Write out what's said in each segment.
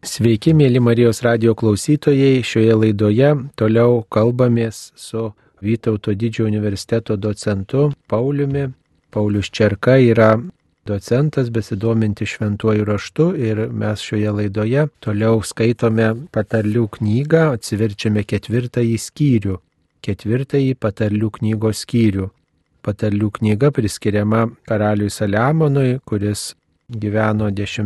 Sveiki, mėly Marijos radio klausytojai. Šioje laidoje toliau kalbamės su Vytauto didžiojo universiteto docentu Pauliumi. Paulius Čerka yra docentas besidominti šventuoju raštu ir mes šioje laidoje toliau skaitome patarlių knygą, atsiverčiame ketvirtąjį skyrių. Ketvirtąjį patarlių knygos skyrių. Patarlių knyga priskiriama karaliui Saliamonui, kuris gyveno X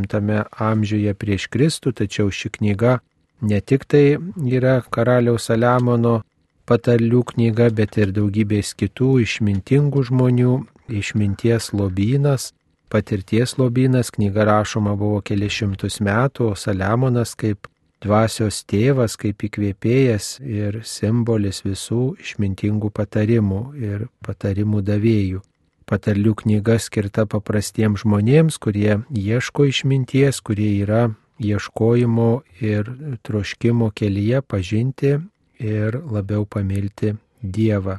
amžiuje prieš Kristų, tačiau ši knyga ne tik tai yra karaliaus Saliamono patarlių knyga, bet ir daugybės kitų išmintingų žmonių, išminties lobynas, patirties lobynas, knyga rašoma buvo kelišimtus metų, o Saliamonas kaip dvasios tėvas, kaip įkvėpėjas ir simbolis visų išmintingų patarimų ir patarimų davėjų patarlių knyga skirta paprastiems žmonėms, kurie ieško išminties, kurie yra ieškojimo ir troškimo kelyje pažinti ir labiau pamilti Dievą.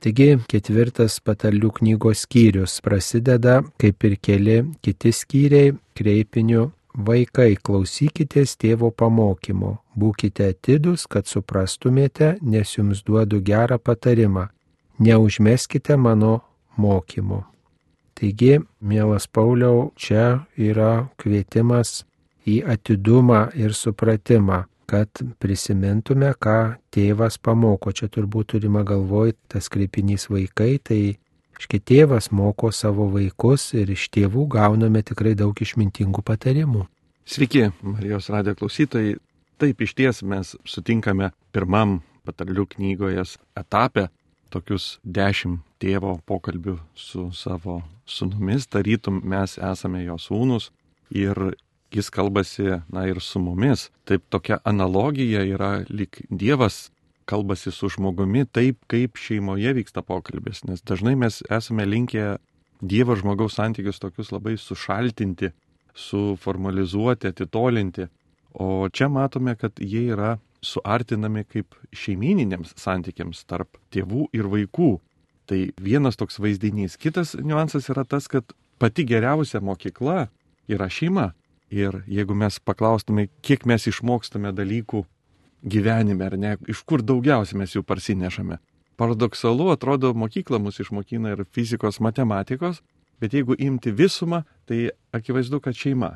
Taigi ketvirtas patarlių knygos skyrius prasideda, kaip ir keli kiti skyriai, kreipiniu Vaikai, klausykitės tėvo pamokymo, būkite atidus, kad suprastumėte, nes jums duodu gerą patarimą. Neužmeskite mano mokymu. Taigi, mielas Pauliau, čia yra kvietimas į atidumą ir supratimą, kad prisimintume, ką tėvas pamoko. Čia turbūt turima galvoj tas kreipinys vaikai, tai iški tėvas moko savo vaikus ir iš tėvų gauname tikrai daug išmintingų patarimų. Sveiki, Marijos radio klausytojai. Taip iš ties mes sutinkame pirmam patarlių knygoje etape tokius dešimt tėvo pokalbių su savo sunumis, tarytum mes esame jo sūnus ir jis kalbasi, na ir su mumis. Taip tokia analogija yra lik Dievas kalbasi su žmogumi taip, kaip šeimoje vyksta pokalbis, nes dažnai mes esame linkę Dievo žmogaus santykius tokius labai sušaltinti, suformalizuoti, atitolinti. O čia matome, kad jie yra suartinami kaip šeimininiams santykiams tarp tėvų ir vaikų. Tai vienas toks vaizdinys. Kitas niuansas yra tas, kad pati geriausia mokykla yra šeima. Ir jeigu mes paklaustume, kiek mes išmokstame dalykų gyvenime, ar ne, iš kur daugiausiai mes jų parsinešame. Paradoksalu, atrodo, mokykla mus išmokina ir fizikos, matematikos, bet jeigu imti visumą, tai akivaizdu, kad šeima.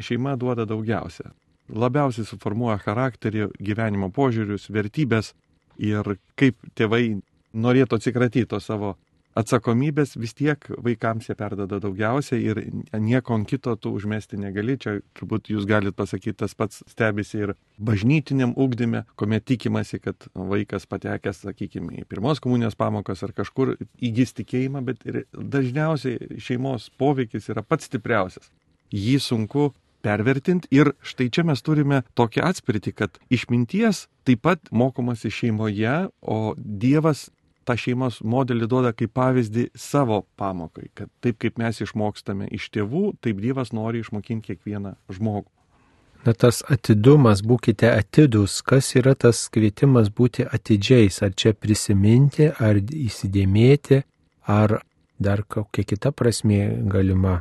Šeima duoda daugiausia labiausiai suformuoja charakterį, gyvenimo požiūrius, vertybės ir kaip tėvai norėtų atsikratyti to savo atsakomybės, vis tiek vaikams jie perdada daugiausiai ir nieko kito tu užmesti negali. Čia turbūt jūs galite pasakyti, tas pats stebisi ir bažnytiniam ugdyme, kuomet tikimasi, kad vaikas patekęs, sakykime, į pirmos komunijos pamokas ar kažkur įgys tikėjimą, bet dažniausiai šeimos poveikis yra pats stipriausias. Jį sunku pervertinti ir štai čia mes turime tokį atspirtį, kad išminties taip pat mokomasi šeimoje, o Dievas tą šeimos modelį duoda kaip pavyzdį savo pamokai, kad taip kaip mes išmokstame iš tėvų, taip Dievas nori išmokinti kiekvieną žmogų. Na tas atidumas, būkite atidus, kas yra tas kvietimas būti atidžiais, ar čia prisiminti, ar įsidėmėti, ar dar kokia kita prasme galima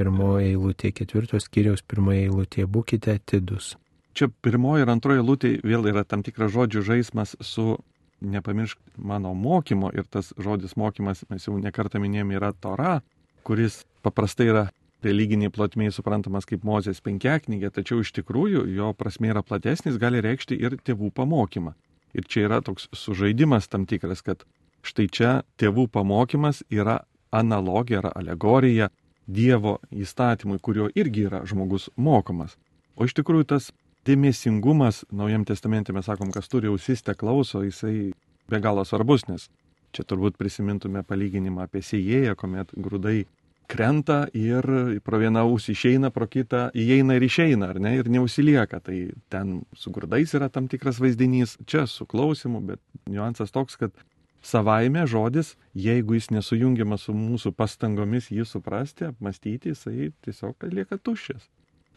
pirmoji eilutė, ketvirtos skyriaus pirmoji eilutė, būkite atidus. Čia pirmoji ir antroji eilutė vėl yra tam tikras žodžių žaidimas su nepamiršk mano mokymo ir tas žodis mokymas, mes jau nekartą minėjome, yra Tora, kuris paprastai yra religiniai plotmiai suprantamas kaip Mozės penkiaknygė, tačiau iš tikrųjų jo prasme yra platesnis, gali reikšti ir tėvų pamokymą. Ir čia yra toks sužaidimas tam tikras, kad štai čia tėvų pamokymas yra analogija, yra alegorija Dievo įstatymui, kurio irgi yra žmogus mokomas. O iš tikrųjų tas dėmesingumas, Naujam testamente mes sakom, kas turi ausis te klauso, jisai be galo svarbus, nes čia turbūt prisimintume palyginimą apie sėjėją, kuomet grūdai krenta ir pro vieną ausį išeina, pro kitą įeina ir išeina, ar ne, ir neusilieka. Tai ten su grūdais yra tam tikras vaizdinys, čia su klausimu, bet niuansas toks, kad savaime žodis, jeigu jis nesujungiamas su mūsų pastangomis jį suprasti, apmastyti, jisai tiesiog lieka tuščias.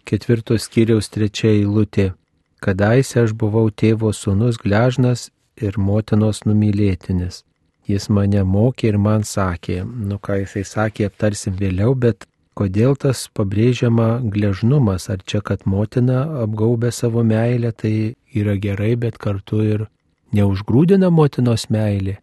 Ketvirtos skyriaus trečia eilutė. Kadaise aš buvau tėvo sūnus gležnas ir motinos numylėtinis. Jis mane mokė ir man sakė, nu ką jisai sakė, aptarsim vėliau, bet kodėl tas pabrėžiama gležnumas, ar čia, kad motina apgaubė savo meilę, tai yra gerai, bet kartu ir neužgrūdina motinos meilė.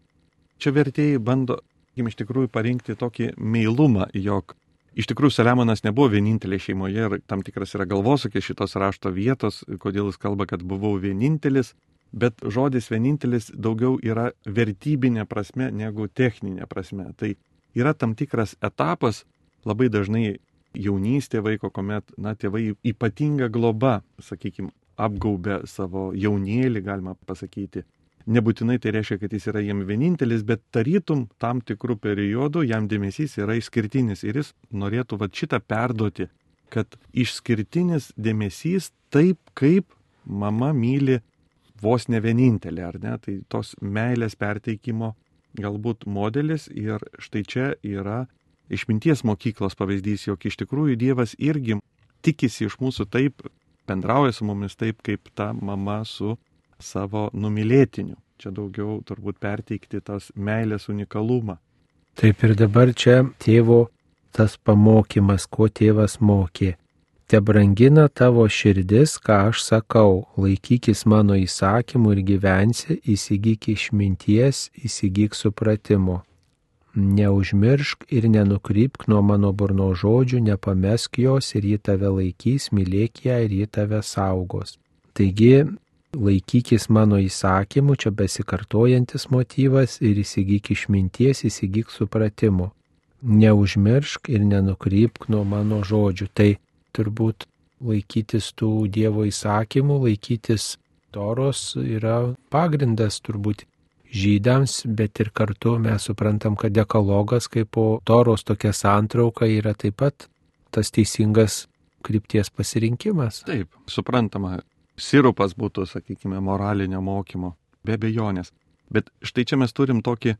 Čia vertėjai bando, iš tikrųjų, parinkti tokį meilumą, jog Iš tikrųjų, Saliamonas nebuvo vienintelė šeimoje ir tam tikras yra galvosakis šitos rašto vietos, kodėl jis kalba, kad buvau vienintelis, bet žodis vienintelis daugiau yra vertybinė prasme negu techninė prasme. Tai yra tam tikras etapas, labai dažnai jaunystė vaiko, kuomet, na, tėvai ypatinga globa, sakykime, apgaubė savo jaunėlį, galima pasakyti. Nebūtinai tai reiškia, kad jis yra jiem vienintelis, bet tarytum tam tikrų periodų jam dėmesys yra išskirtinis ir jis norėtų va šitą perduoti, kad išskirtinis dėmesys taip, kaip mama myli vos ne vienintelė, ar ne, tai tos meilės perteikimo galbūt modelis ir štai čia yra išminties mokyklos pavyzdys, jog iš tikrųjų Dievas irgi tikisi iš mūsų taip, bendrauja su mumis taip, kaip ta mama su savo numylėtiniu. Čia daugiau turbūt perteikti tas meilės unikalumą. Taip ir dabar čia tėvo tas pamokymas, ko tėvas mokė. Te brangina tavo širdis, ką aš sakau, laikykis mano įsakymų ir gyvensi, įsigyk išminties, įsigyk supratimo. Neužmiršk ir nenukrypk nuo mano burno žodžių, nepamesk jos ir ji tave laikys, mylėk ją ir ji tave saugos. Taigi, laikykis mano įsakymų, čia besikartojantis motyvas ir įsigyk išminties, įsigyk supratimo. Neužmiršk ir nenukrypk nuo mano žodžių. Tai turbūt laikytis tų Dievo įsakymų, laikytis toros yra pagrindas turbūt žydams, bet ir kartu mes suprantam, kad dekalogas kaip po toros tokia santrauka yra taip pat tas teisingas krypties pasirinkimas. Taip, suprantama, sirupas būtų, sakykime, moralinio mokymo, be bejonės. Bet štai čia mes turim tokį,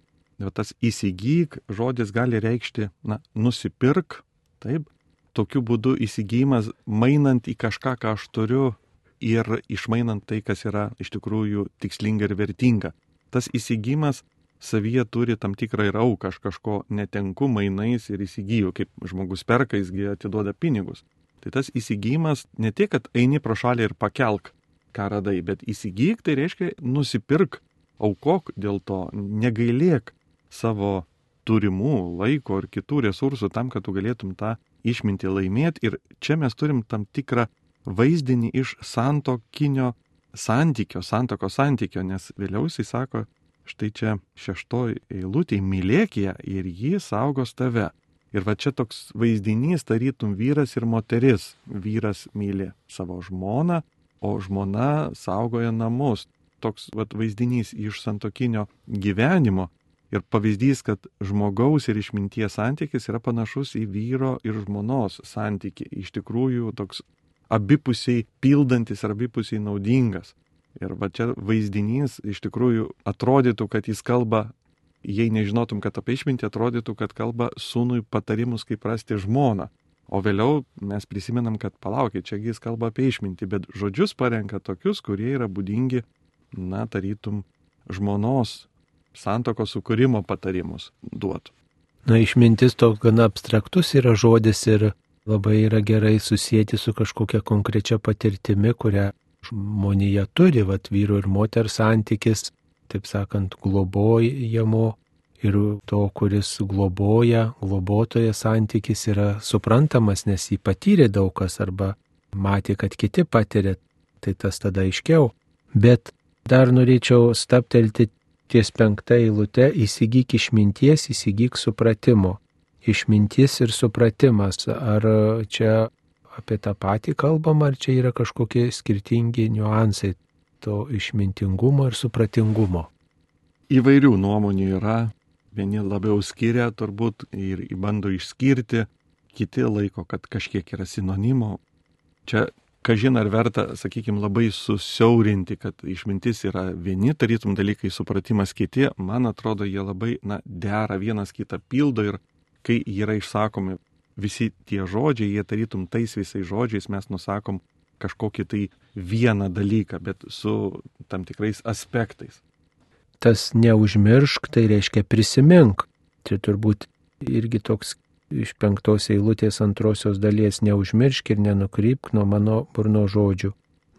tas įsigyk, žodis gali reikšti, na, nusipirk, taip, tokiu būdu įsigymas mainant į kažką, ką aš turiu ir išmainant tai, kas yra iš tikrųjų tikslinga ir vertinga tas įsigijimas savyje turi tam tikrą ir auką, aš kažko netenku mainais ir įsigyju, kaip žmogus perka, jisgi atiduoda pinigus. Tai tas įsigijimas ne tik, kad eini pro šalį ir pakelk, ką radai, bet įsigyk tai reiškia nusipirk, aukok dėl to, negailėk savo turimų laiko ir kitų resursų tam, kad tu galėtum tą išminti laimėti. Ir čia mes turim tam tikrą vaizdinį iš santokinio santykio, santoko santykio, nes vėliau jisai sako, štai čia šeštoj eilutėje mylėk ją ir ji saugos tave. Ir va čia toks vaizdinys, tarytum vyras ir moteris. Vyras myli savo žmoną, o žmona saugoja namus. Toks va, vaizdinys iš santokinio gyvenimo. Ir pavyzdys, kad žmogaus ir išminties santykis yra panašus į vyro ir žmonos santykį. Iš tikrųjų, toks abipusiai pildantis ir abipusiai naudingas. Ir va čia vaizdinys iš tikrųjų atrodytų, kad jis kalba, jei nežinotum, kad apie išmintį atrodytų, kad kalba sūnui patarimus, kaip rasti žmoną. O vėliau mes prisimenam, kad palaukit, čia jis kalba apie išmintį, bet žodžius parenka tokius, kurie yra būdingi, na, tarytum, žmonos santoko sukūrimo patarimus duotų. Na, išmintis toks gana abstraktus yra žodis ir labai yra gerai susijęti su kažkokia konkrečia patirtimi, kurią žmonija turi, vat vyru ir moters santykis, taip sakant, globojamo ir to, kuris globoja, globotoje santykis yra suprantamas, nes jį patyrė daug kas arba matė, kad kiti patiria, tai tas tada aiškiau. Bet dar norėčiau staptelti ties penktą eilutę, įsigyk išminties, įsigyk supratimo išmintis ir supratimas. Ar čia apie tą patį kalbam, ar čia yra kažkokie skirtingi niuansai to išmintingumo ir supratingumo? Įvairių nuomonių yra, vieni labiau skiria turbūt ir bando išskirti, kiti laiko, kad kažkiek yra sinonimo. Čia, kažin ar verta, sakykime, labai susiaurinti, kad išmintis yra vieni, tarytum dalykai, supratimas kiti, man atrodo, jie labai, na, dera vienas kitą pildo ir kai yra išsakomi visi tie žodžiai, jie tarytum tais visais žodžiais mes nusakom kažkokį tai vieną dalyką, bet su tam tikrais aspektais. Tas neužmiršk, tai reiškia prisimink. Tai turbūt irgi toks iš penktos eilutės antrosios dalies neužmiršk ir nenukrypk nuo mano burno žodžių.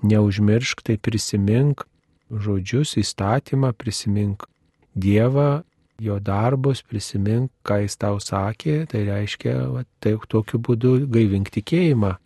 Neužmiršk, tai prisimink žodžius, įstatymą, prisimink Dievą, jo darbus, prisimink, ką jis tau sakė, tai reiškia, va, tai tokiu būdu gaivink tikėjimą.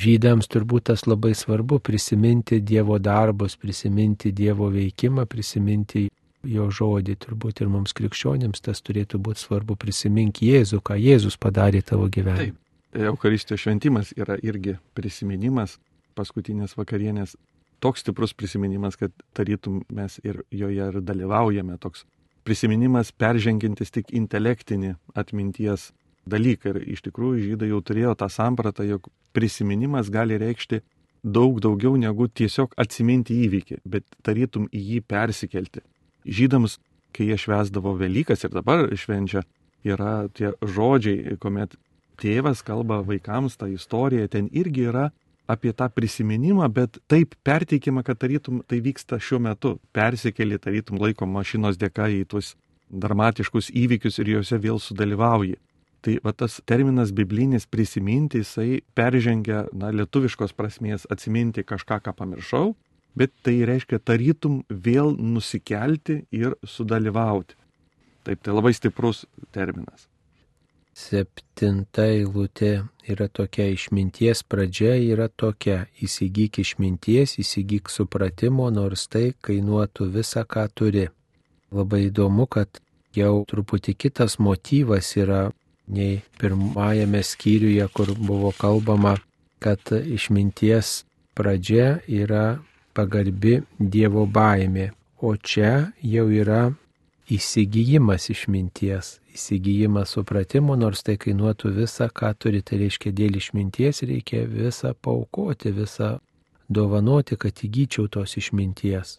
Žydams turbūt tas labai svarbu prisiminti Dievo darbus, prisiminti Dievo veikimą, prisiminti jo žodį. Turbūt ir mums krikščionėms tas turėtų būti svarbu prisimink Jėzų, ką Jėzus padarė tavo gyvenime. Taip. Eucharistijos šventimas yra irgi prisiminimas paskutinės vakarienės. Toks stiprus prisiminimas, kad tarytum mes ir joje ir dalyvaujame. Toks prisiminimas peržengintis tik intelektinį atminties dalyką. Ir iš tikrųjų žydai jau turėjo tą sampratą, jog prisiminimas gali reikšti daug daugiau negu tiesiog atsiminti įvykį, bet tarytum į jį persikelti. Žydams, kai jie švesdavo Velykas ir dabar švenčia, yra tie žodžiai, kuomet tėvas kalba vaikams tą istoriją, ten irgi yra apie tą prisiminimą, bet taip perteikima, kad tarytum tai vyksta šiuo metu, persikeli tarytum laiko mašinos dėka į tuos dramatiškus įvykius ir juose vėl sudalyvauji. Tai va tas terminas biblinis prisiminti, jisai peržengia, na, lietuviškos prasmės atsiminti kažką, ką pamiršau, bet tai reiškia tarytum vėl nusikelti ir sudalyvauti. Taip, tai labai stiprus terminas. Septinta eilutė yra tokia išminties pradžia yra tokia įsigyk išminties, įsigyk supratimo, nors tai kainuotų visą, ką turi. Labai įdomu, kad jau truputį kitas motyvas yra nei pirmajame skyriuje, kur buvo kalbama, kad išminties pradžia yra pagarbi Dievo baimė, o čia jau yra įsigijimas išminties, įsigijimas supratimo, nors tai kainuotų visą, ką turi, tai reiškia dėl išminties reikia visą paukoti, visą dovanoti, kad įgyčiau tos išminties.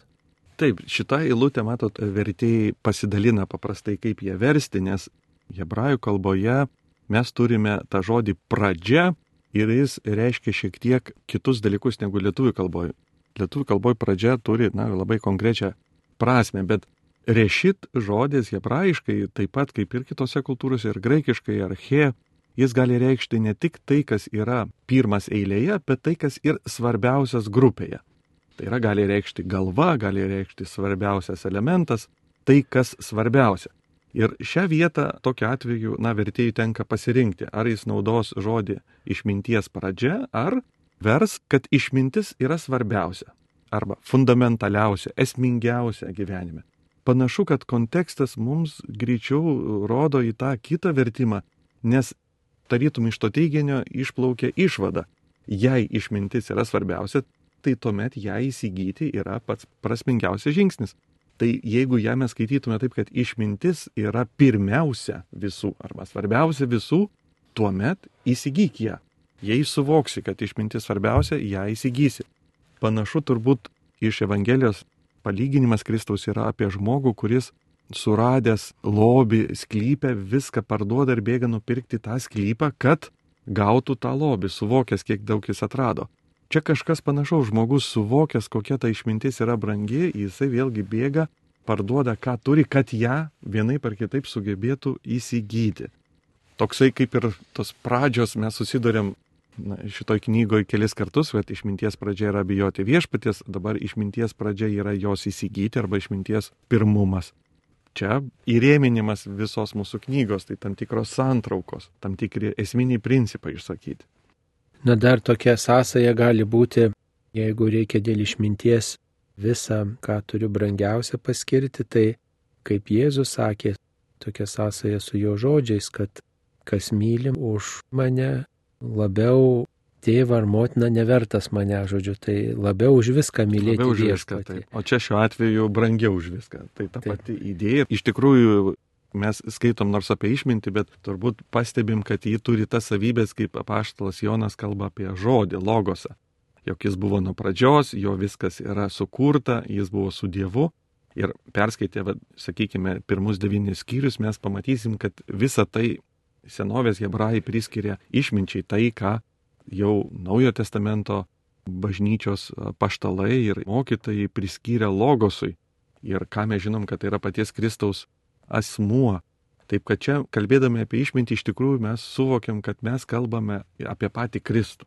Taip, šitą eilutę, matot, vertėjai pasidalina paprastai, kaip ją versti, nes hebrajų kalboje mes turime tą žodį pradžia ir jis reiškia šiek tiek kitus dalykus negu lietuvių kalboje. Lietuvių kalboje pradžia turi, na, labai konkrečią prasme, bet Rešit žodis hebrajiškai, taip pat kaip ir kitose kultūrose, ir graikiškai, ar he, jis gali reikšti ne tik tai, kas yra pirmas eilėje, bet tai, kas ir svarbiausias grupėje. Tai yra gali reikšti galva, gali reikšti svarbiausias elementas, tai, kas svarbiausia. Ir šią vietą tokiu atveju, na, vertėjai tenka pasirinkti, ar jis naudos žodį išminties pradžia, ar vers, kad išmintis yra svarbiausia, arba fundamentaliausia, esmingiausia gyvenime panašu, kad kontekstas mums greičiau rodo į tą kitą vertimą, nes tarytum iš to teiginio išplaukia išvada. Jei išmintis yra svarbiausia, tai tuomet ją įsigyti yra pats prasmingiausias žingsnis. Tai jeigu ją mes skaitytume taip, kad išmintis yra pirmiausia visų arba svarbiausia visų, tuomet įsigyk ją. Jei suvoksi, kad išmintis svarbiausia, ją įsigysi. Panašu turbūt iš Evangelijos palyginimas Kristaus yra apie žmogų, kuris suradęs lobį sklypę viską parduoda ir bėga nupirkti tą sklypą, kad gautų tą lobį, suvokęs, kiek daug jis atrado. Čia kažkas panašaus, žmogus suvokęs, kokia ta išmintis yra brangi, jisai vėlgi bėga, parduoda, ką turi, kad ją vienai par kitaip sugebėtų įsigyti. Toksai kaip ir tos pradžios mes susidurėm na, šitoj knygoje kelis kartus, bet išminties pradžia yra bijoti viešpaties, dabar išminties pradžia yra jos įsigyti arba išminties pirmumas. Čia įrėminimas visos mūsų knygos, tai tam tikros santraukos, tam tikri esminiai principai išsakyti. Na dar tokia sąsaja gali būti, jeigu reikia dėl išminties visą, ką turiu brangiausia paskirti, tai kaip Jėzus sakė, tokia sąsaja su jo žodžiais, kad kas mylim už mane, labiau tėvą ar motiną nevertas mane, žodžiu, tai labiau už viską mylėti. Labiau už viską, tai. O čia šiuo atveju brangiau už viską. Tai ta taip. pati idėja. Iš tikrųjų, mes skaitom nors apie išmintį, bet turbūt pastebim, kad jį turi tas savybės, kaip apaštalas Jonas kalba apie žodį, logosą. Jok jis buvo nuo pradžios, jo viskas yra sukurta, jis buvo su Dievu. Ir perskaitę, va, sakykime, pirmus devynis skyrius, mes pamatysim, kad visa tai senovės hebrajai priskiria išminčiai tai, ką jau Naujojo testamento bažnyčios paštalai ir mokytojai priskyrė logosui. Ir ką mes žinom, kad tai yra paties Kristaus asmuo. Taip kad čia, kalbėdami apie išmintį, iš tikrųjų mes suvokiam, kad mes kalbame apie patį Kristų,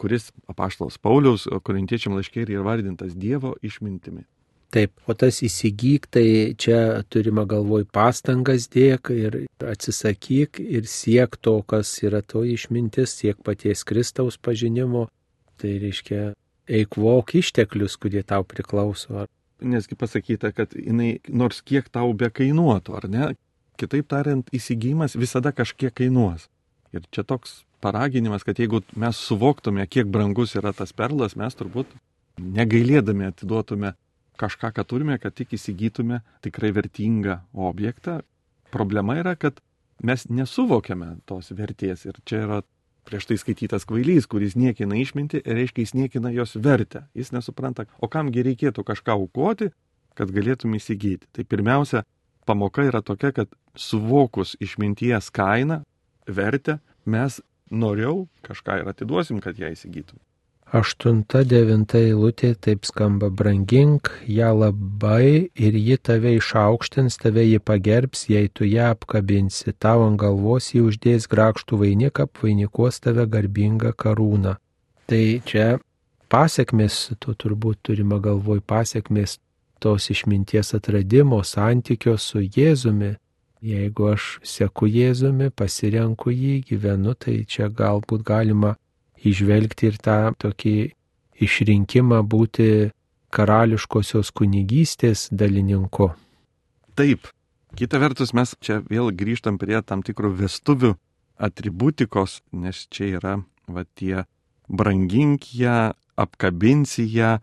kuris apaštalas Pauliaus korintiečiam laiškė yra vardintas Dievo išmintimi. Taip, o tas įsigyk, tai čia turima galvoj pastangas dėk ir atsisakyk ir siek to, kas yra to išmintis, siek paties Kristaus pažinimo. Tai reiškia, eikvok išteklius, kurie tau priklauso. Nesgi pasakyta, kad jinai nors kiek tau be kainuotų, ar ne? Kitaip tariant, įsigijimas visada kažkiek kainuos. Ir čia toks paraginimas, kad jeigu mes suvoktume, kiek brangus yra tas perlas, mes turbūt negailėdami atiduotume kažką, ką turime, kad tik įsigytume tikrai vertingą objektą. Problema yra, kad mes nesuvokiame tos vertės ir čia yra prieš tai skaitytas kvailys, kuris niekina išminti, reiškia jis niekina jos vertę. Jis nesupranta, o kamgi reikėtų kažką aukoti, kad galėtum įsigyti. Tai pirmiausia, pamoka yra tokia, kad suvokus išminties kainą, vertę, mes noriau kažką ir atiduosim, kad ją įsigytum. Aštunta, devinta eilutė taip skamba brangink ją labai ir ji tave išaukštins, tave ji pagerbs, jei tu ją apkabinsi, tau ant galvos jį uždės grakštų vainiką, apvainikuos tave garbingą karūną. Tai čia pasiekmes, tu turbūt turima galvoj pasiekmes tos išminties atradimo, santykio su Jėzumi. Jeigu aš seku Jėzumi, pasirenku jį, gyvenu, tai čia galbūt galima išvelgti ir tą tokį išrinkimą būti karališkosios kunigystės dalininku. Taip, kita vertus mes čia vėl grįžtam prie tam tikrų vestuvių atributikos, nes čia yra va tie brangink ją, apkabinsi ją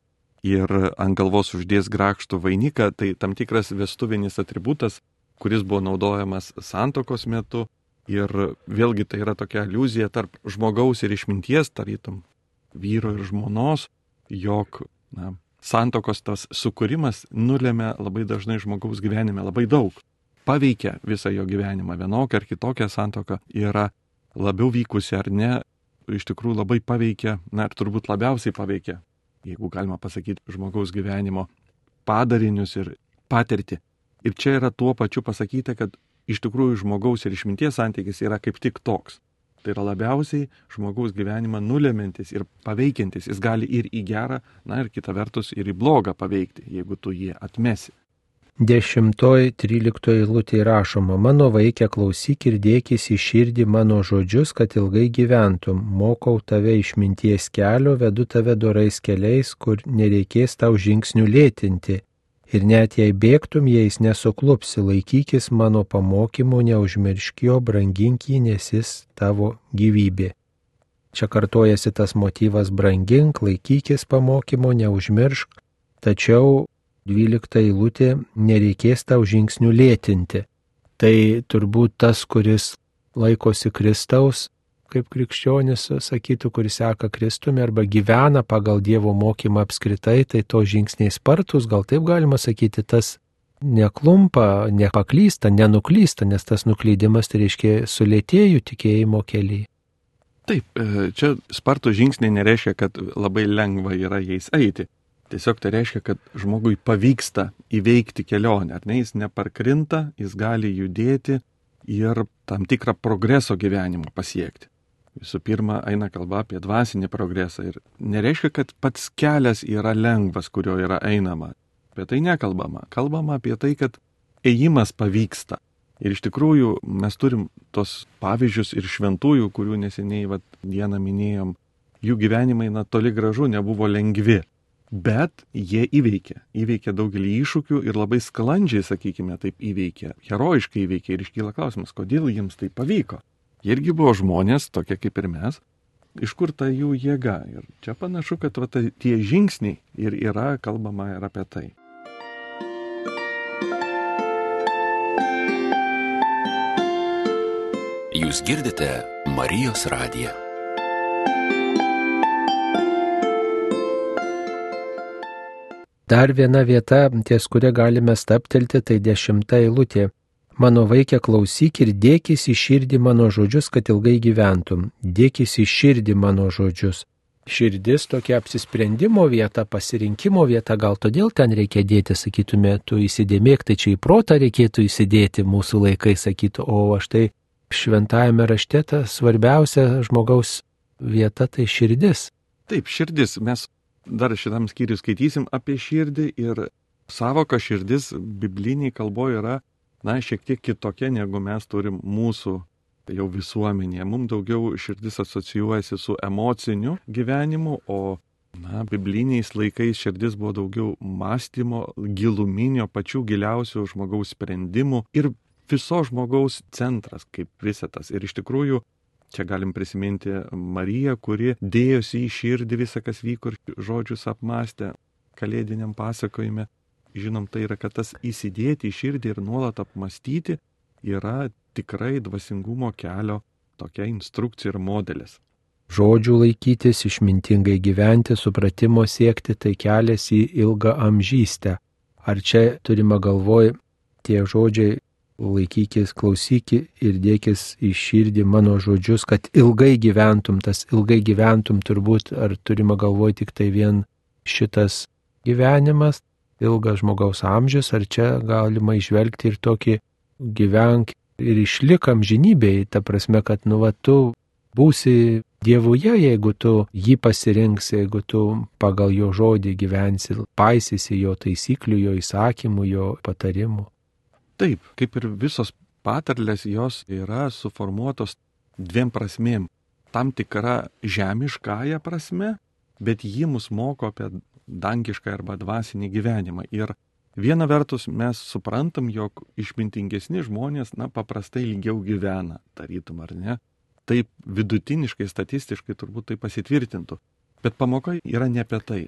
ir ant galvos uždės grakštų vainiką, tai tam tikras vestuvinis atributas, kuris buvo naudojamas santokos metu Ir vėlgi tai yra tokia iliuzija tarp žmogaus ir išminties, tarytum vyro ir žmonos, jog na, santokos tas sukūrimas nulėmė labai dažnai žmogaus gyvenime labai daug. Paveikia visą jo gyvenimą. Vienokia ar kitokia santoka yra labiau vykusi ar ne, iš tikrųjų labai paveikia, na ir turbūt labiausiai paveikia, jeigu galima pasakyti, žmogaus gyvenimo padarinius ir patirtį. Ir čia yra tuo pačiu pasakyta, kad iš tikrųjų žmogaus ir išminties santykis yra kaip tik toks. Tai yra labiausiai žmogaus gyvenimą nulemintis ir paveikiantis. Jis gali ir į gerą, na ir kita vertus ir į blogą paveikti, jeigu tu jį atmesi. Dešimtoji, tryliktoji lūtė rašoma, mano vaikė klausyk ir dėkis į širdį mano žodžius, kad ilgai gyventum, mokau tave išminties kelio, vedu tave dorais keliais, kur nereikės tau žingsnių lėtinti ir net jei bėgtum jais nesuklupsi, laikykis mano pamokymo, neužmiršk jo, brangink jį, nes jis tavo gyvybė. Čia kartojasi tas motyvas brangink, laikykis pamokymo, neužmiršk, tačiau 12 eilutė nereikės tau žingsnių lėtinti. Tai turbūt tas, kuris laikosi Kristaus, kaip krikščionis sakytų, kuris seka Kristumi arba gyvena pagal Dievo mokymą apskritai, tai to žingsniai spartus, gal taip galima sakyti, tas neklumpa, nepaklysta, nenuklysta, nes tas nuklydimas tai reiškia sulėtėjų tikėjimo keliai. Taip, e, čia spartų žingsniai nereiškia, kad labai lengva yra jais eiti. Tiesiog tai reiškia, kad žmogui pavyksta įveikti kelionę, ar ne, jis neparkrinta, jis gali judėti ir tam tikrą progreso gyvenimą pasiekti. Visų pirma, eina kalba apie dvasinį progresą ir nereiškia, kad pats kelias yra lengvas, kurio yra einama. Apie tai nekalbama. Kalbama apie tai, kad ėjimas pavyksta. Ir iš tikrųjų mes turim tos pavyzdžius ir šventųjų, kurių neseniai vat, dieną minėjom, jų gyvenimai na toli gražu nebuvo lengvi. Bet jie įveikė. Įveikė daugelį iššūkių ir labai sklandžiai, sakykime, taip įveikė. Herojiškai įveikė ir iškyla klausimas, kodėl jiems tai pavyko. Irgi buvo žmonės, tokie kaip ir mes. Iš kur ta jų jėga? Ir čia panašu, kad va, ta, tie žingsniai ir yra kalbama ir apie tai. Jūs girdite Marijos radiją. Dar viena vieta, ties kuria galime staptelti, tai dešimta eilutė. Mano vaikė klausyk ir dėkis į širdį mano žodžius, kad ilgai gyventum. Dėkis į širdį mano žodžius. širdis tokia apsisprendimo vieta, pasirinkimo vieta, gal todėl ten reikia dėti, sakytume, tu įsidėmėk, tai čia į protą reikėtų įsidėti mūsų laikai, sakytų, o aš tai šventajame rašte ta svarbiausia žmogaus vieta tai širdis. Taip, širdis. Mes dar šitam skyriui skaitysim apie širdį ir savoka širdis bibliniai kalboje yra, na, šiek tiek kitokia, negu mes turim mūsų jau visuomenėje. Mums daugiau širdis asocijuojasi su emociniu gyvenimu, o, na, bibliniais laikais širdis buvo daugiau mąstymo, giluminio, pačių giliausių žmogaus sprendimų ir viso žmogaus centras kaip visatas. Ir iš tikrųjų, čia galim prisiminti Mariją, kuri dėjosi į širdį visą, kas vyko ir žodžius apmastė kalėdiniam pasakojime. Žinom, tai yra, kad tas įsidėti į širdį ir nuolat apmastyti yra tikrai dvasingumo kelio tokia instrukcija ir modelis. Žodžių laikytis, išmintingai gyventi, supratimo siekti, tai kelias į ilgą amžystę. Ar čia turime galvoj tie žodžiai laikykis, klausyki ir dėkis į širdį mano žodžius, kad ilgai gyventum, tas ilgai gyventum turbūt, ar turime galvoti tik tai vien šitas gyvenimas, ilgas žmogaus amžius, ar čia galima išvelgti ir tokį gyvenk ir išlik amžinybėje, ta prasme, kad nu va tu būsi Dievuje, jeigu tu jį pasirinksi, jeigu tu pagal jo žodį gyvensi, paisysi jo taisyklių, jo įsakymų, jo patarimų. Taip, kaip ir visos patarlės, jos yra suformuotos dviem prasmėm. Tam tikra žemiškąją prasme, bet ji mus moko apie dangišką arba dvasinį gyvenimą. Ir viena vertus mes suprantam, jog išmintingesni žmonės, na, paprastai ilgiau gyvena, tarytum ar ne. Taip vidutiniškai, statistiškai turbūt tai pasitvirtintų. Bet pamoka yra ne apie tai.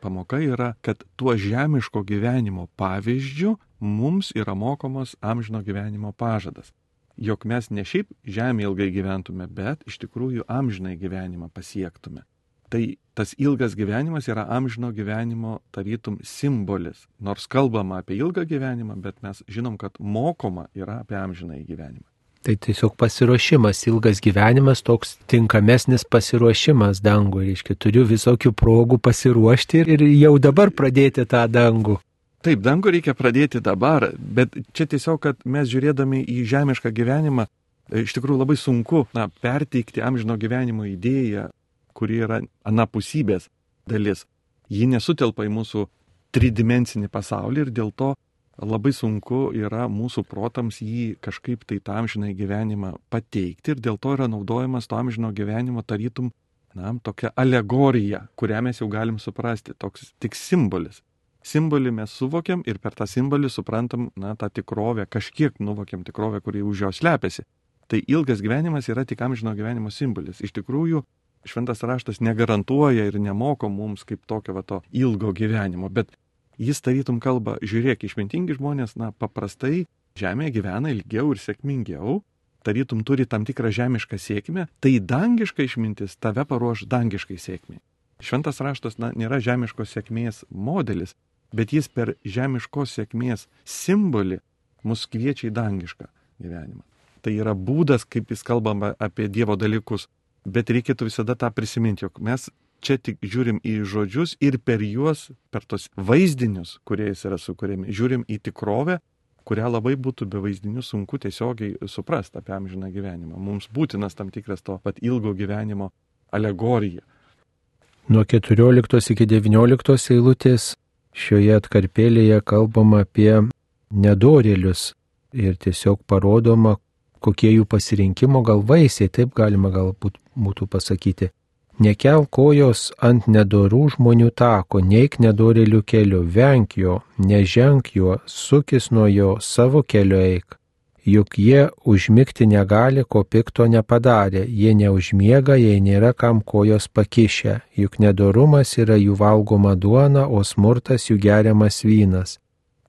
Pamoka yra, kad tuo žemiško gyvenimo pavyzdžiu mums yra mokomas amžino gyvenimo pažadas. Jok mes ne šiaip žemė ilgai gyventume, bet iš tikrųjų amžinai gyvenimą pasiektume. Tai tas ilgas gyvenimas yra amžino gyvenimo tarytum simbolis. Nors kalbama apie ilgą gyvenimą, bet mes žinom, kad mokoma yra apie amžinai gyvenimą. Tai tiesiog pasiruošimas, ilgas gyvenimas, toks tinkamesnis pasiruošimas dangų. Reiškia, turiu visokių progų pasiruošti ir jau dabar pradėti tą dangų. Taip, dangų reikia pradėti dabar, bet čia tiesiog, kad mes žiūrėdami į žemišką gyvenimą, e, iš tikrųjų labai sunku na, perteikti amžino gyvenimo idėją, kuri yra anapusybės dalis. Ji nesutelpa į mūsų tridimensinį pasaulį ir dėl to labai sunku yra mūsų protams jį kažkaip tai tą amžiną gyvenimą pateikti ir dėl to yra naudojamas to amžino gyvenimo tarytum, na, tokia alegorija, kurią mes jau galim suprasti, toks tik simbolis. Simbolį mes suvokiam ir per tą simbolį suprantam, na, tą tikrovę, kažkiek nuvokiam tikrovę, kuri už jos slepiasi. Tai ilgas gyvenimas yra tik amžino gyvenimo simbolis. Iš tikrųjų, šventas raštas negarantuoja ir nemoko mums kaip tokio va to ilgo gyvenimo, bet jis tarytum kalba, žiūrėk, išmintingi žmonės, na, paprastai žemėje gyvena ilgiau ir sėkmingiau, tarytum turi tam tikrą žemišką sėkmę, tai dangiška išmintis tave paruoš dangiškai sėkmiai. Šventas raštas na, nėra žemiškos sėkmės modelis, bet jis per žemiškos sėkmės simbolį mus kviečia į dangišką gyvenimą. Tai yra būdas, kaip jis kalbama apie Dievo dalykus, bet reikėtų visada tą prisiminti, jog mes čia tik žiūrim į žodžius ir per juos, per tos vaizdinius, kurie jis yra sukūrėmi, žiūrim į tikrovę, kurią labai būtų be vaizdinių sunku tiesiogiai suprasti apie amžiną gyvenimą. Mums būtinas tam tikras to pat ilgo gyvenimo alegorija. Nuo 14 iki 19 eilutės šioje atkarpėlėje kalbama apie nedorėlius ir tiesiog parodoma, kokie jų pasirinkimo gal vaisiai, taip galima galbūt būtų pasakyti. Nekel kojos ant nedorų žmonių tako, neik nedorėlių keliu, venk jo, neženk juo, sukis nuo jo, savo keliu eik. Juk jie užmigti negali, ko pikto nepadarė, jie neužmiega, jei nėra kam kojos pakišę, juk nedorumas yra jų valgoma duona, o smurtas jų geriamas vynas.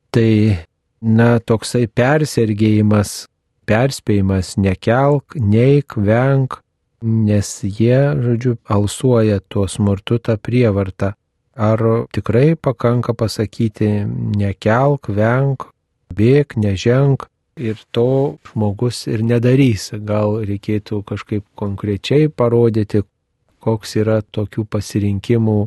Tai, na, toksai persergėjimas, perspėjimas, nekelk, neik, venk, nes jie, žodžiu, alsuoja tuo smurtu tą prievartą. Ar tikrai pakanka pasakyti nekelk, venk, bėk, neženk ir to žmogus ir nedarys. Gal reikėtų kažkaip konkrečiai parodyti, koks yra tokių pasirinkimų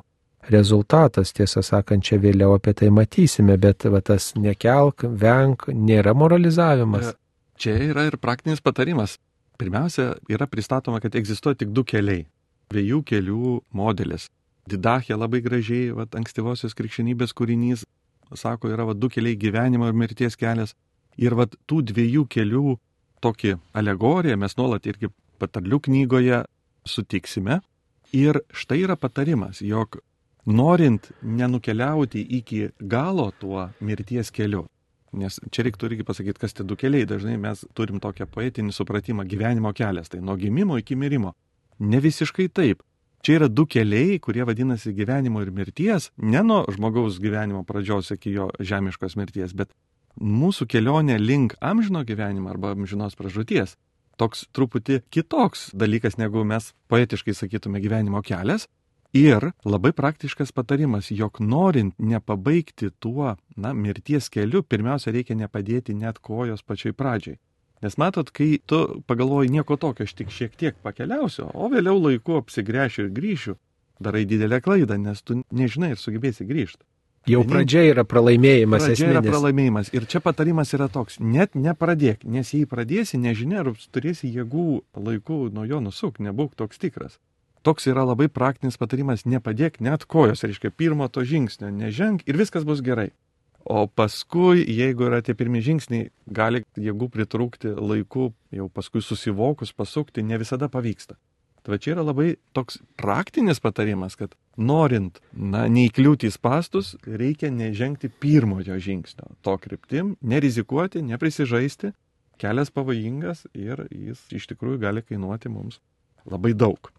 rezultatas. Tiesą sakant, čia vėliau apie tai matysime, bet va, tas nekelk, venk, nėra moralizavimas. Čia yra ir praktinis patarimas. Pirmiausia, yra pristatoma, kad egzistuoja tik du keliai. Dviejų kelių modelis. Didachė labai gražiai, va, ankstyvosios krikščionybės kūrinys, sako, yra va, du keliai gyvenimo ir mirties kelias. Ir va, tų dviejų kelių tokį alegoriją mes nuolat irgi patarlių knygoje sutiksime. Ir štai yra patarimas, jog norint nenukeliauti iki galo tuo mirties keliu, nes čia reiktų irgi pasakyti, kas tie du keliai, dažnai mes turim tokią poetinį supratimą gyvenimo kelias, tai nuo gimimo iki mirimo. Ne visiškai taip. Čia yra du keliai, kurie vadinasi gyvenimo ir mirties, ne nuo žmogaus gyvenimo pradžios iki jo žemiškos mirties, bet mūsų kelionė link amžino gyvenimo arba amžinos pražūties. Toks truputį kitoks dalykas, negu mes poetiškai sakytume gyvenimo kelias, Ir labai praktiškas patarimas, jog norint nepabaigti tuo, na, mirties keliu, pirmiausia reikia nepadėti net kojos pačioj pradžiai. Nes matot, kai tu pagalvoji nieko tokio, aš tik šiek tiek pakeliausiu, o vėliau laiku apsigręšiu ir grįšiu, darai didelę klaidą, nes tu nežinai ir sugebėsi grįžti. Jau pradžia yra pralaimėjimas. Pradžia esminis. yra pralaimėjimas. Ir čia patarimas yra toks, net nepradėk, nes jei pradėsi, nežinia, ar turėsi jėgų laiku nuo jo nusuk, nebūk toks tikras toks yra labai praktinis patarimas, nepadėk net kojos, reiškia, pirmo to žingsnio, neženk ir viskas bus gerai. O paskui, jeigu yra tie pirmie žingsniai, gali jėgų pritrūkti laiku, jau paskui susivokus, pasukti, ne visada pavyksta. Tai čia yra labai toks praktinis patarimas, kad norint, na, neįkliūti į pastus, reikia nežengti pirmojo žingsnio. To kryptim, nerizikuoti, neprisižaisti, kelias pavojingas ir jis iš tikrųjų gali kainuoti mums labai daug.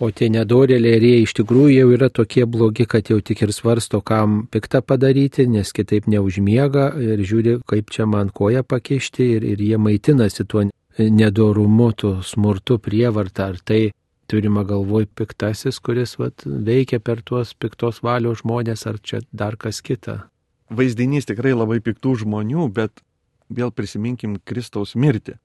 O tie nedorėliai ir jie iš tikrųjų jau yra tokie blogi, kad jau tik ir svarsto, kam piktą padaryti, nes kitaip neužmiega ir žiūri, kaip čia man koją pakeisti ir, ir jie maitinasi tuo nedorumu, tuo smurtu, prievartą. Ar tai turima galvoj piktasis, kuris vat, veikia per tuos piktos valios žmonės, ar čia dar kas kita? Vaizdinys tikrai labai piktų žmonių, bet vėl prisiminkim Kristaus mirtį.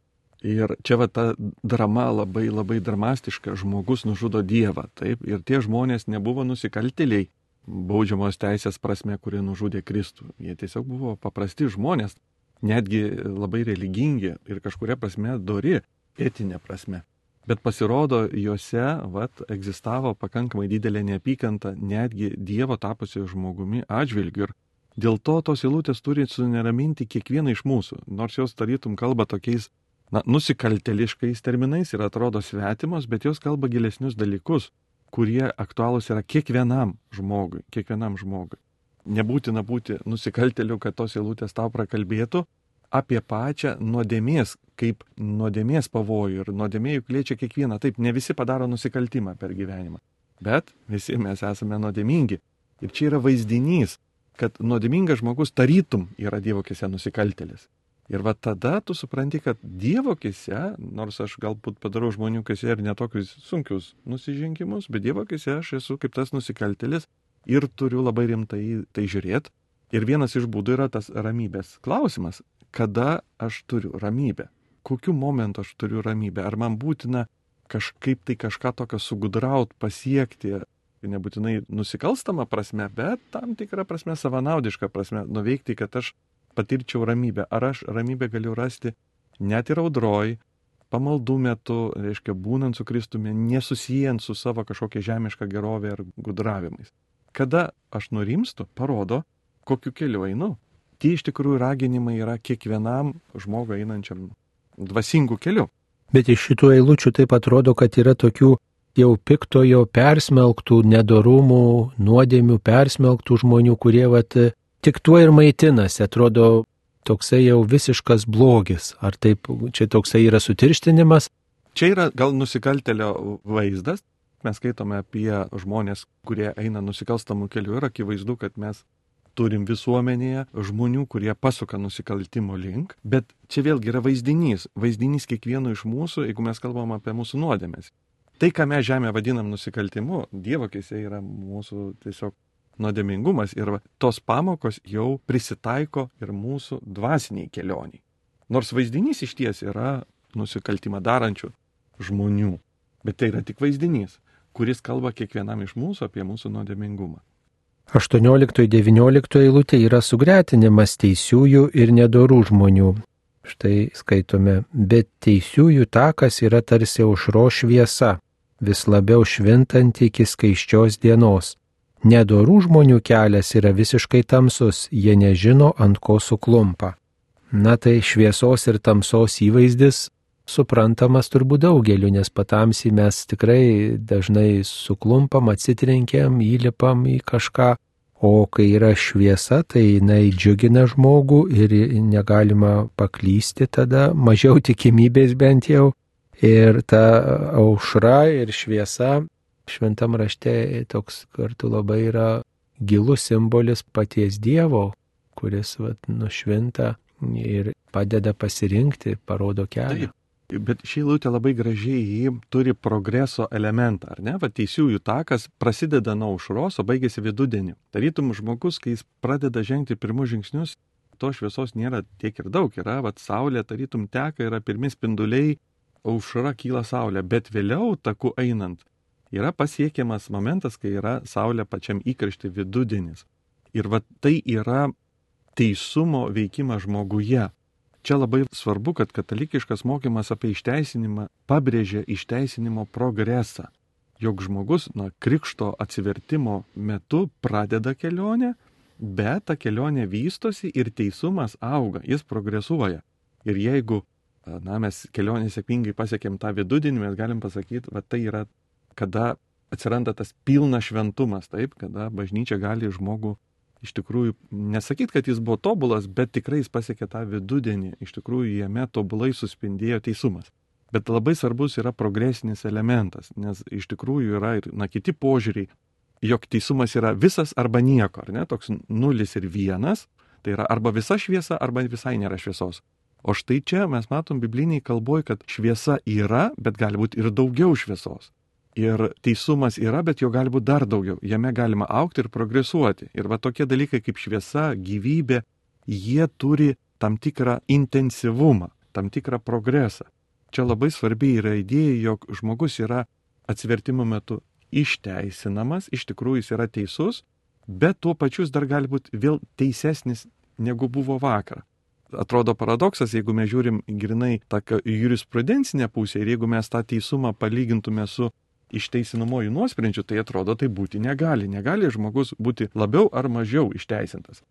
Ir čia va ta drama labai labai dramastiška, žmogus nužudo Dievą, taip, ir tie žmonės nebuvo nusikaltėliai baudžiamos teisės prasme, kurie nužudė Kristų. Jie tiesiog buvo paprasti žmonės, netgi labai religingi ir kažkuria prasme dori, etinė prasme. Bet pasirodo, juose vat, egzistavo pakankamai didelė neapykanta netgi Dievo tapusio žmogumi atžvilgiu. Ir dėl to tos eilutės turi suneraminti kiekvieną iš mūsų, nors jos tarytum kalba tokiais na, nusikalteliškais terminais ir atrodo svetimos, bet jos kalba gilesnius dalykus, kurie aktualūs yra kiekvienam žmogui, kiekvienam žmogui. Nebūtina būti nusikalteliu, kad tos eilutės tau prakalbėtų apie pačią nuodėmės, kaip nuodėmės pavojų ir nuodėmė juk liečia kiekvieną. Taip, ne visi padaro nusikaltimą per gyvenimą, bet visi mes esame nuodėmingi. Ir čia yra vaizdinys, kad nuodėmingas žmogus tarytum yra Dievo kise nusikaltelis. Ir va tada tu supranti, kad Dievo kise, nors aš galbūt padarau žmonių kise ir netokius sunkius nusižengimus, bet Dievo kise aš esu kaip tas nusikaltelis ir turiu labai rimtai tai žiūrėti. Ir vienas iš būdų yra tas ramybės klausimas. Kada aš turiu ramybę? Kokiu momentu aš turiu ramybę? Ar man būtina kažkaip tai kažką tokio sugudraut, pasiekti, nebūtinai nusikalstama prasme, bet tam tikrą prasme savanaudišką prasme nuveikti, kad aš patirčiau ramybę. Ar aš ramybę galiu rasti net ir audroj, pamaldų metu, reiškia, būnant su Kristumi, nesusijęs su savo kažkokia žemiška gerovė ar gudravimais. Kada aš nurimstu, parodo, kokiu keliu einu. Tie iš tikrųjų raginimai yra kiekvienam žmogui einančiam dvasingų kelių. Bet iš šitų eilučių taip atrodo, kad yra tokių jau piktojo persmelktų nedorumų, nuodėmių persmelktų žmonių, kurie vat tik tuo ir maitinasi, atrodo toksai jau visiškas blogis. Ar taip, čia toksai yra sutirštinimas? Čia yra gal nusikaltelio vaizdas. Mes skaitome apie žmonės, kurie eina nusikalstamų kelių ir akivaizdu, kad mes turim visuomenėje žmonių, kurie pasuka nusikaltimo link, bet čia vėlgi yra vaizdinys, vaizdinys kiekvieno iš mūsų, jeigu mes kalbam apie mūsų nuodėmės. Tai, ką mes žemė vadinam nusikaltimu, Dievo keise yra mūsų tiesiog nuodėmingumas ir tos pamokos jau prisitaiko ir mūsų dvasiniai kelioniai. Nors vaizdinys iš ties yra nusikaltimą darančių žmonių, bet tai yra tik vaizdinys. kuris kalba kiekvienam iš mūsų apie mūsų nuodėmingumą. 18-19 eilutė yra sugretinimas teisiųjų ir nedorų žmonių. Štai skaitome, bet teisiųjų takas yra tarsi aušro šviesa, vis labiau švintanti iki skaiščios dienos. Nedorų žmonių kelias yra visiškai tamsus, jie nežino, ant ko suklumpa. Na tai šviesos ir tamsos įvaizdis suprantamas turbūt daugeliu, nes patamsi mes tikrai dažnai suklumpam, atsitrenkiam, įlipam į kažką, o kai yra šviesa, tai jinai džiugina žmogų ir negalima paklysti tada, mažiau tikimybės bent jau. Ir ta aušra ir šviesa šventam rašte toks kartu labai yra gilus simbolis paties Dievo, kuris vat, nušvinta ir padeda pasirinkti, parodo kelią. Taip. Bet ši eilutė labai gražiai jį turi progreso elementą, ar ne? Va teisiųjų takas prasideda nuo aušros, o baigėsi vidudienį. Tarytum žmogus, kai jis pradeda žengti pirmus žingsnius, to šviesos nėra tiek ir daug. Yra, va, saulė tarytum teka, yra pirmi spinduliai, aušra kyla saulė, bet vėliau taku einant yra pasiekiamas momentas, kai yra saulė pačiam įkaršti vidudienis. Ir va tai yra teisumo veikimas žmoguje. Čia labai svarbu, kad katalikiškas mokymas apie išteisinimą pabrėžia išteisinimo progresą. Jog žmogus nuo krikšto atsivertimo metu pradeda kelionę, bet ta kelionė vystosi ir teisumas auga, jis progresuoja. Ir jeigu na, mes kelionė sėkmingai pasiekėm tą vidudienį, mes galim pasakyti, va tai yra, kada atsiranda tas pilnas šventumas, taip, kada bažnyčia gali žmogų iš tikrųjų nesakyt, kad jis buvo tobulas, bet tikrai jis pasiekė tą vidudienį, iš tikrųjų jame tobulai suspindėjo teisumas. Bet labai svarbus yra progresinis elementas, nes iš tikrųjų yra ir na, kiti požiūriai, jog teisumas yra visas arba nieko, ar ne, toks nulis ir vienas, tai yra arba visa šviesa, arba visai nėra šviesos. O štai čia mes matom bibliniai kalboj, kad šviesa yra, bet gali būti ir daugiau šviesos. Ir teisumas yra, bet jo gali būti dar daugiau. Jame galima aukti ir progresuoti. Ir va tokie dalykai kaip šviesa, gyvybė, jie turi tam tikrą intensyvumą, tam tikrą progresą. Čia labai svarbi yra idėja, jog žmogus yra atsivertimo metu išteisinamas, iš tikrųjų jis yra teisus, bet tuo pačiu jis dar gali būti vėl teisesnis negu buvo vakar. Atrodo paradoksas, jeigu mes žiūrim grinai tą jurisprudencinę pusę ir jeigu mes tą teisumą palygintume su išteisinamoji nuosprendžių, tai atrodo tai būti negali. Negali žmogus būti labiau ar mažiau išteisintas.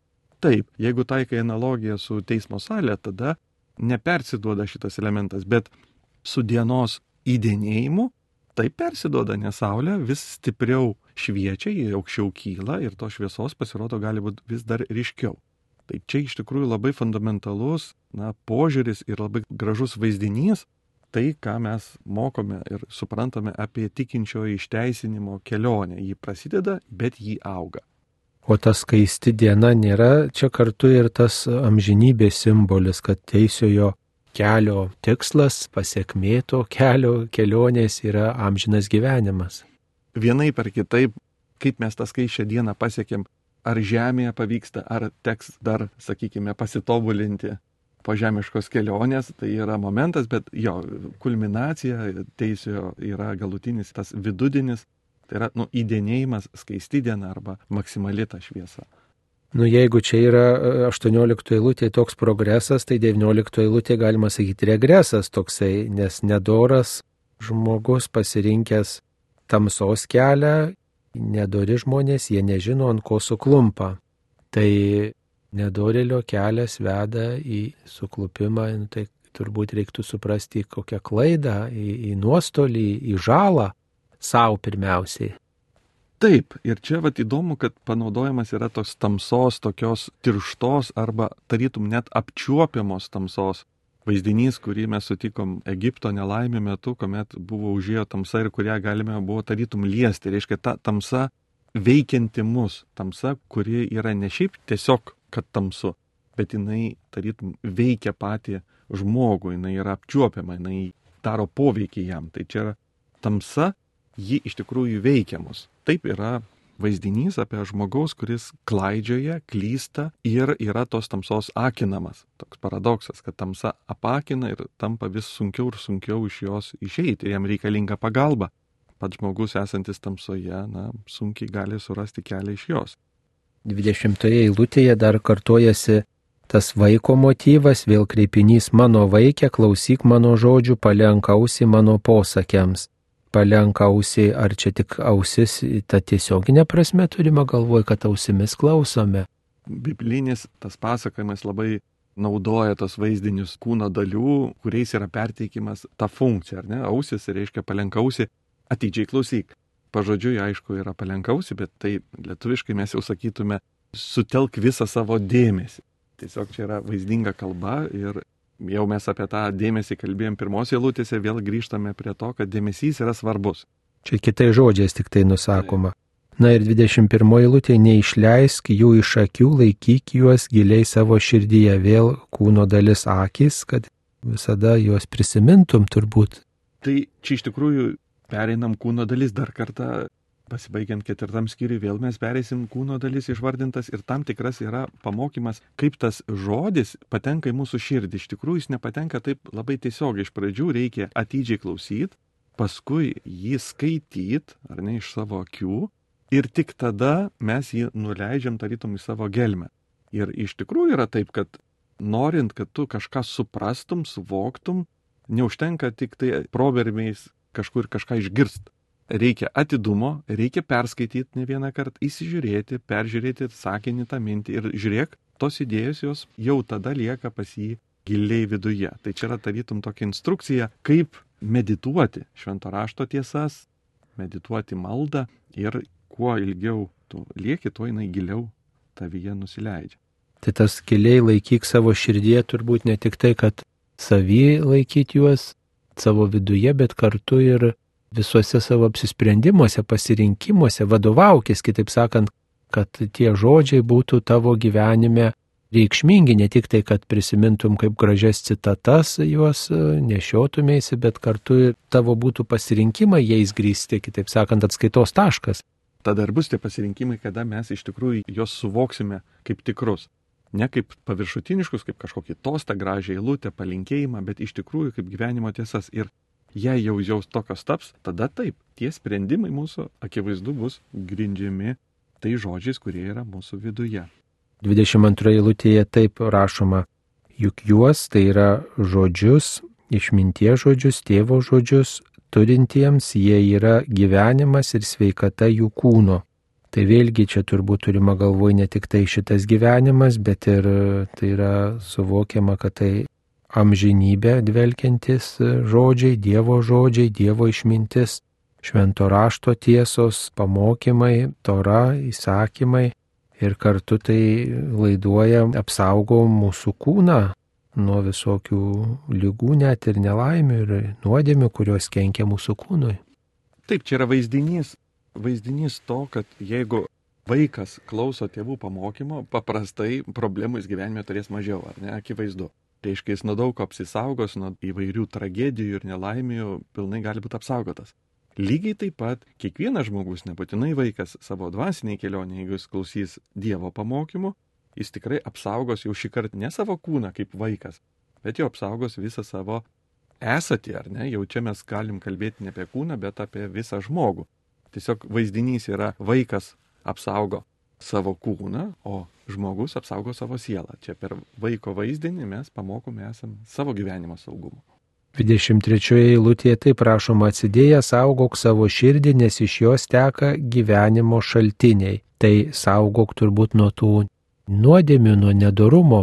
Taip, jeigu taikai analogiją su teismo salė, tada nepersiduoda šitas elementas, bet su dienos įdėnėjimu tai persiduoda, nes saulė vis stipriau šviečia, jį aukščiau kyla ir to šviesos pasirodo gali būti vis dar ryškiau. Tai čia iš tikrųjų labai fundamentalus na, požiūris ir labai gražus vaizdinys, tai, ką mes mokome ir suprantame apie tikinčiojo išteisinimo kelionę. Ji prasideda, bet ji auga. O ta skaisti diena nėra čia kartu ir tas amžinybės simbolis, kad teisiojo kelio tikslas, pasiekmė to kelio kelionės yra amžinas gyvenimas. Vienai per kitaip, kaip mes tą skaičią dieną pasiekėm, ar žemėje pavyksta, ar teks dar, sakykime, pasitobulinti, po žemiškos kelionės, tai yra momentas, bet jo, kulminacija teisėjo yra galutinis tas vidudinis, tai yra nu, įdėnėjimas skaisti diena arba maksimali ta šviesa. Nu, jeigu čia yra 18 eilutė toks progresas, tai 19 eilutė galima sakyti regresas toksai, nes nedoras žmogus pasirinkęs tamsos kelią, nedori žmonės, jie nežino, ant ko suklumpa. Tai nedorelio kelias veda į suklupimą, nu, tai turbūt reiktų suprasti kokią klaidą, į, į nuostolį, į žalą savo pirmiausiai. Taip, ir čia vat įdomu, kad panaudojamas yra tos tamsos, tokios tirštos arba tarytum net apčiuopiamos tamsos vaizdinys, kurį mes sutikom Egipto nelaimė metu, kuomet buvo užėjo tamsa ir kurią galime buvo tarytum liesti. Reiškia, ta tamsa veikianti mus, tamsa, kuri yra ne šiaip tiesiog kad tamsu, bet jinai tarytum veikia patį žmogų, jinai yra apčiuopiama, jinai daro poveikį jam. Tai čia yra tamsa, ji iš tikrųjų veikia mus. Taip yra vaizdinys apie žmogaus, kuris klaidžioja, klysta ir yra tos tamsos akinamas. Toks paradoksas, kad tamsa apakina ir tampa vis sunkiau ir sunkiau iš jos išeiti jam reikalinga pagalba. pats žmogus esantis tamsoje, na, sunkiai gali surasti kelią iš jos. 20 eilutėje dar kartojasi tas vaiko motyvas, vėl kreipinys mano vaikė, klausyk mano žodžių, palenkausi mano posakiams. Palenkausi, ar čia tik ausis, ta tiesioginė prasme turime galvoj, kad ausimis klausome. Biblinis tas pasakojimas labai naudoja tos vaizdinius kūno dalių, kuriais yra perteikimas ta funkcija, ar ne? Ausis reiškia palenkausi, atidžiai klausyk. Pažodžiui, aišku, yra palenkausi, bet tai lietuviškai mes jau sakytume, sutelk visą savo dėmesį. Tiesiog čia yra vaizdinga kalba ir jau mes apie tą dėmesį kalbėjom pirmos eilutėse, vėl grįžtame prie to, kad dėmesys yra svarbus. Čia kitai žodžiais tik tai nusakoma. Na ir 21 eilutė, neišleisk jų iš akių, laikyk juos giliai savo širdyje, vėl kūno dalis akis, kad visada juos prisimintum turbūt. Tai čia iš tikrųjų pereinam kūno dalis dar kartą Pasibaigiant ketvirtam skyriui vėl mes pereisim kūno dalis išvardintas ir tam tikras yra pamokymas, kaip tas žodis patenka į mūsų širdį. Iš tikrųjų jis nepatenka taip labai tiesiogiai. Iš pradžių reikia atidžiai klausyti, paskui jį skaityti, ar ne iš savo akių, ir tik tada mes jį nuleidžiam tarytum į savo gelmę. Ir iš tikrųjų yra taip, kad norint, kad tu kažką suprastum, suvoktum, neužtenka tik tai provermiais kažkur kažką išgirst reikia atidumo, reikia perskaityti ne vieną kartą, įsižiūrėti, peržiūrėti sakinį tą mintį ir žiūrėk, tos idėjos jos jau tada lieka pas jį giliai viduje. Tai čia yra tarytum tokia instrukcija, kaip medituoti švento rašto tiesas, medituoti maldą ir kuo ilgiau tu lieki, tuo jinai giliau tavyje nusileidžia. Tai tas giliai laikyk savo širdie turbūt ne tik tai, kad savy laikyti juos savo viduje, bet kartu ir visuose savo apsisprendimuose, pasirinkimuose vadovaukis, kitaip sakant, kad tie žodžiai būtų tavo gyvenime reikšmingi, ne tik tai, kad prisimintum kaip gražias citatas juos e, nešiotumėsi, bet kartu ir tavo būtų pasirinkimai jais grįsti, kitaip sakant, atskaitos taškas. Tada ir bus tie pasirinkimai, kada mes iš tikrųjų juos suvoksime kaip tikrus. Ne kaip paviršutiniškus, kaip kažkokį tostą, gražią eilutę, palinkėjimą, bet iš tikrųjų kaip gyvenimo tiesas. Ir jei jau jaus tokios taps, tada taip, tie sprendimai mūsų akivaizdu bus grindžiami tai žodžiais, kurie yra mūsų viduje. 22 eilutėje taip rašoma, juk juos tai yra žodžius, išmintie žodžius, tėvo žodžius, turintiems jie yra gyvenimas ir sveikata jų kūno. Tai vėlgi čia turbūt turima galvoj ne tik tai šitas gyvenimas, bet ir tai yra suvokiama, kad tai amžinybę dvelkiantis žodžiai, Dievo žodžiai, Dievo išmintis, švento rašto tiesos, pamokymai, tora, įsakymai ir kartu tai laiduoja, apsaugo mūsų kūną nuo visokių lygų, net ir nelaimių ir nuodėmių, kurios kenkia mūsų kūnui. Taip, čia yra vaizdinys, vaizdinys to, kad jeigu vaikas klauso tėvų pamokymo, paprastai problemų jis gyvenime turės mažiau, ar ne, akivaizdu. Reiškia, jis nuo daug apsisaugos, nuo įvairių tragedijų ir nelaimių pilnai gali būti apsaugotas. Lygiai taip pat kiekvienas žmogus, nebūtinai vaikas, savo dvasiniai kelionė, jeigu jis klausys Dievo pamokymų, jis tikrai apsaugos jau šį kartą ne savo kūną kaip vaikas, bet jau apsaugos visą savo esatį, ar ne? Jau čia mes galim kalbėti ne apie kūną, bet apie visą žmogų. Tiesiog vaizdinys yra vaikas apsaugo savo kūną, o žmogus apsaugo savo sielą. Čia per vaiko vaizdinį mes pamokome esam savo gyvenimo saugumo. 23 eilutėje taip prašoma atsidėjęs saugok savo širdį, nes iš jos teka gyvenimo šaltiniai. Tai saugok turbūt nuo tų nuodėmių, nuo nedorumo.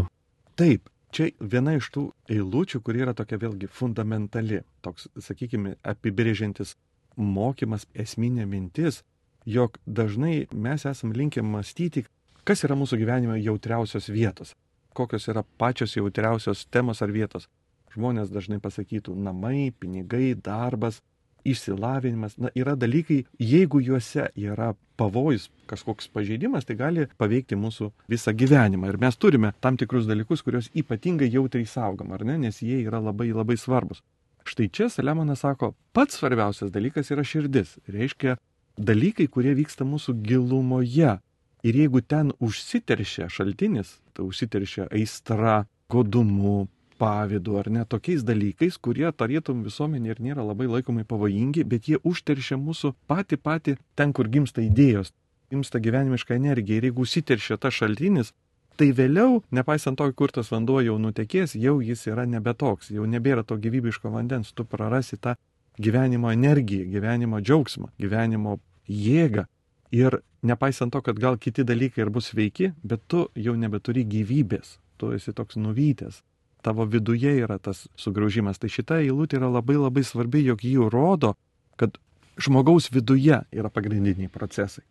Taip, čia viena iš tų eilučių, kuri yra tokia vėlgi fundamentali, toks, sakykime, apibrėžiantis mokymas, esminė mintis, jog dažnai mes esam linkę mąstyti, kas yra mūsų gyvenime jautriausios vietos, kokios yra pačios jautriausios temos ar vietos. Žmonės dažnai pasakytų namai, pinigai, darbas, išsilavinimas. Na, yra dalykai, jeigu juose yra pavojus, kažkoks pažeidimas, tai gali paveikti mūsų visą gyvenimą. Ir mes turime tam tikrus dalykus, kuriuos ypatingai jautriai saugom, ar ne, nes jie yra labai labai svarbus. Štai čia Saliamonas sako, pats svarbiausias dalykas yra širdis. Reiškia, dalykai, kurie vyksta mūsų gilumoje. Ir jeigu ten užsiteršia šaltinis, tai užsiteršia aistra, godumu, pavydu ar ne tokiais dalykais, kurie tarytum visuomenė ir nėra labai laikomai pavojingi, bet jie užteršia mūsų patį patį ten, kur gimsta idėjos, gimsta gyvenimiška energija. Ir jeigu užsiteršia tas šaltinis, tai vėliau, nepaisant to, kur tas vanduo jau nutekės, jau jis yra nebe toks, jau nebėra to gyvybiško vandens, tu prarasi tą gyvenimo energiją, gyvenimo džiaugsmą, gyvenimo jėgą. Ir nepaisant to, kad gal kiti dalykai ir bus sveiki, bet tu jau nebeturi gyvybės, tu esi toks nuvytęs. Tavo viduje yra tas sugraužimas. Tai šita eilutė yra labai labai svarbi, jog jį rodo, kad žmogaus viduje yra pagrindiniai procesai.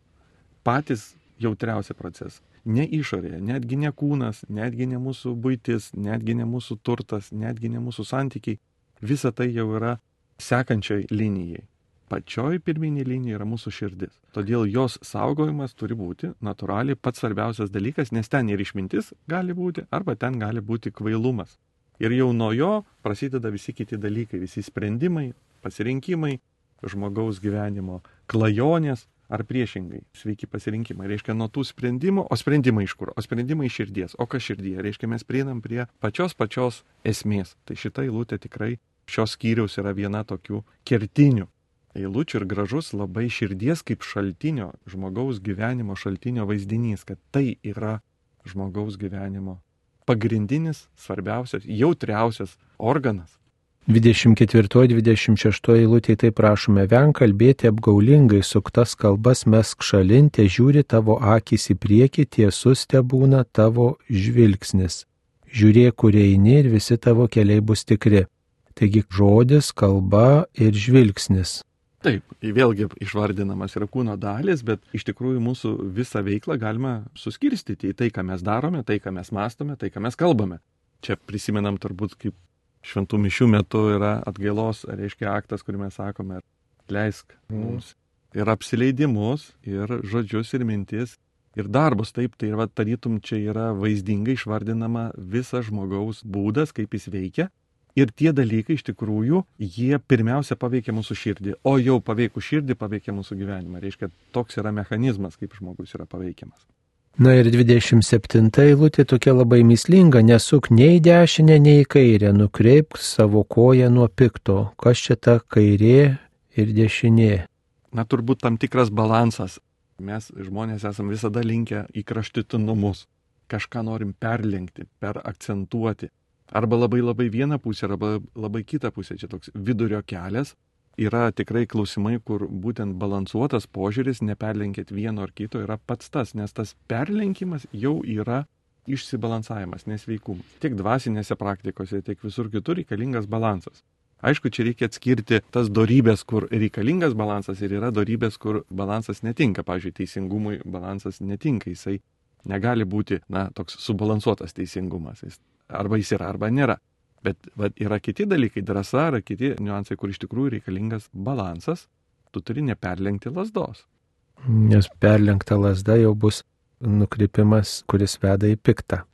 Patys jautriausi procesai. Ne išorėje, netgi ne kūnas, netgi ne mūsų būtis, netgi ne mūsų turtas, netgi ne mūsų santykiai. Visa tai jau yra sekančioj linijai pačioj pirminė linija yra mūsų širdis. Todėl jos saugojimas turi būti natūraliai pats svarbiausias dalykas, nes ten ir išmintis gali būti, arba ten gali būti kvailumas. Ir jau nuo jo prasideda visi kiti dalykai, visi sprendimai, pasirinkimai, žmogaus gyvenimo klajonės ar priešingai, sveiki pasirinkimai. Reiškia, nuo tų sprendimų, o sprendimai iš kur? O sprendimai iš širdies. O kas širdyje? Reiškia, mes prieinam prie pačios pačios esmės. Tai šita eilutė tikrai šios skyriaus yra viena tokių kertinių eilučių ir gražus labai širdies kaip šaltinio, žmogaus gyvenimo šaltinio vaizdinys, kad tai yra žmogaus gyvenimo pagrindinis, svarbiausias, jautriausias organas. 24-26 eilutė tai prašome venk kalbėti apgaulingai, suktas kalbas mesk šalintė, žiūri tavo akis į priekį, tiesus te būna tavo žvilgsnis. Žiūrėk, kur eini ir visi tavo keliai bus tikri. Taigi žodis, kalba ir žvilgsnis. Taip, vėlgi išvardinamas yra kūno dalis, bet iš tikrųjų mūsų visą veiklą galima suskirstyti į tai, ką mes darome, tai, ką mes mastome, tai, ką mes kalbame. Čia prisimenam turbūt, kaip šventų mišių metu yra atgailos, reiškia aktas, kurį mes sakome, leisk mums. Ir apsileidimus, ir žodžius, ir mintis, ir darbus. Taip, tai yra tarytum čia yra vaizdingai išvardinama visas žmogaus būdas, kaip jis veikia Ir tie dalykai iš tikrųjų, jie pirmiausia paveikia mūsų širdį, o jau paveikų širdį paveikia mūsų gyvenimą. Reiškia, toks yra mechanizmas, kaip žmogus yra paveikiamas. Na ir 27 eilutė tokia labai mislinga, nesuk nei dešinę, nei kairę, nukreipk savo koją nuo pikto. Kas čia ta kairė ir dešinė? Na turbūt tam tikras balansas. Mes žmonės esame visada linkę į kraštutinumus. Kažką norim perlenkti, perakcentuoti arba labai labai vieną pusę, arba labai kitą pusę. Čia toks vidurio kelias. Yra tikrai klausimai, kur būtent balansuotas požiūris, neperlenkit vieno ar kito, yra pats tas, nes tas perlenkimas jau yra išsibalansavimas, nesveikumas. Tiek dvasinėse praktikose, tiek visur kitur reikalingas balansas. Aišku, čia reikia atskirti tas darybės, kur reikalingas balansas ir yra darybės, kur balansas netinka. Pavyzdžiui, teisingumui balansas netinka, jisai negali būti, na, toks subalansuotas teisingumas. Jis arba jis yra, arba nėra. Bet va, yra kiti dalykai, drąsa, yra kiti niuansai, kur iš tikrųjų reikalingas balansas, tu turi neperlenkti lasdos. Nes perlenkta lasda jau bus nukrypimas, kuris veda į piktą.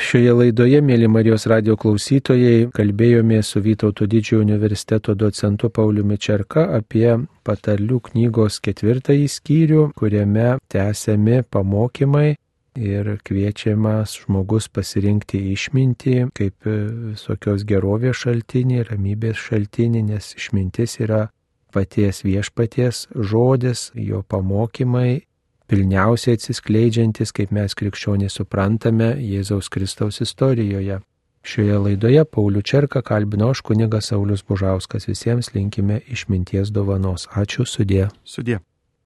Šioje laidoje, mėly Marijos radio klausytojai, kalbėjome su Vytauto didžiojo universiteto docentu Pauliumi Čerka apie patarlių knygos ketvirtąjį skyrių, kuriame tęsiami pamokymai ir kviečiamas žmogus pasirinkti išmintį kaip visokios gerovės šaltinį, ramybės šaltinį, nes išmintis yra paties viešpaties žodis, jo pamokymai, pilniausiai atsiskleidžiantis, kaip mes krikščionys suprantame, Jėzaus Kristaus istorijoje. Šioje laidoje Paulių Čerką kalbino aš kunigas Saulis Bužauskas. Visiems linkime išminties dovanos. Ačiū sudė. Sudė.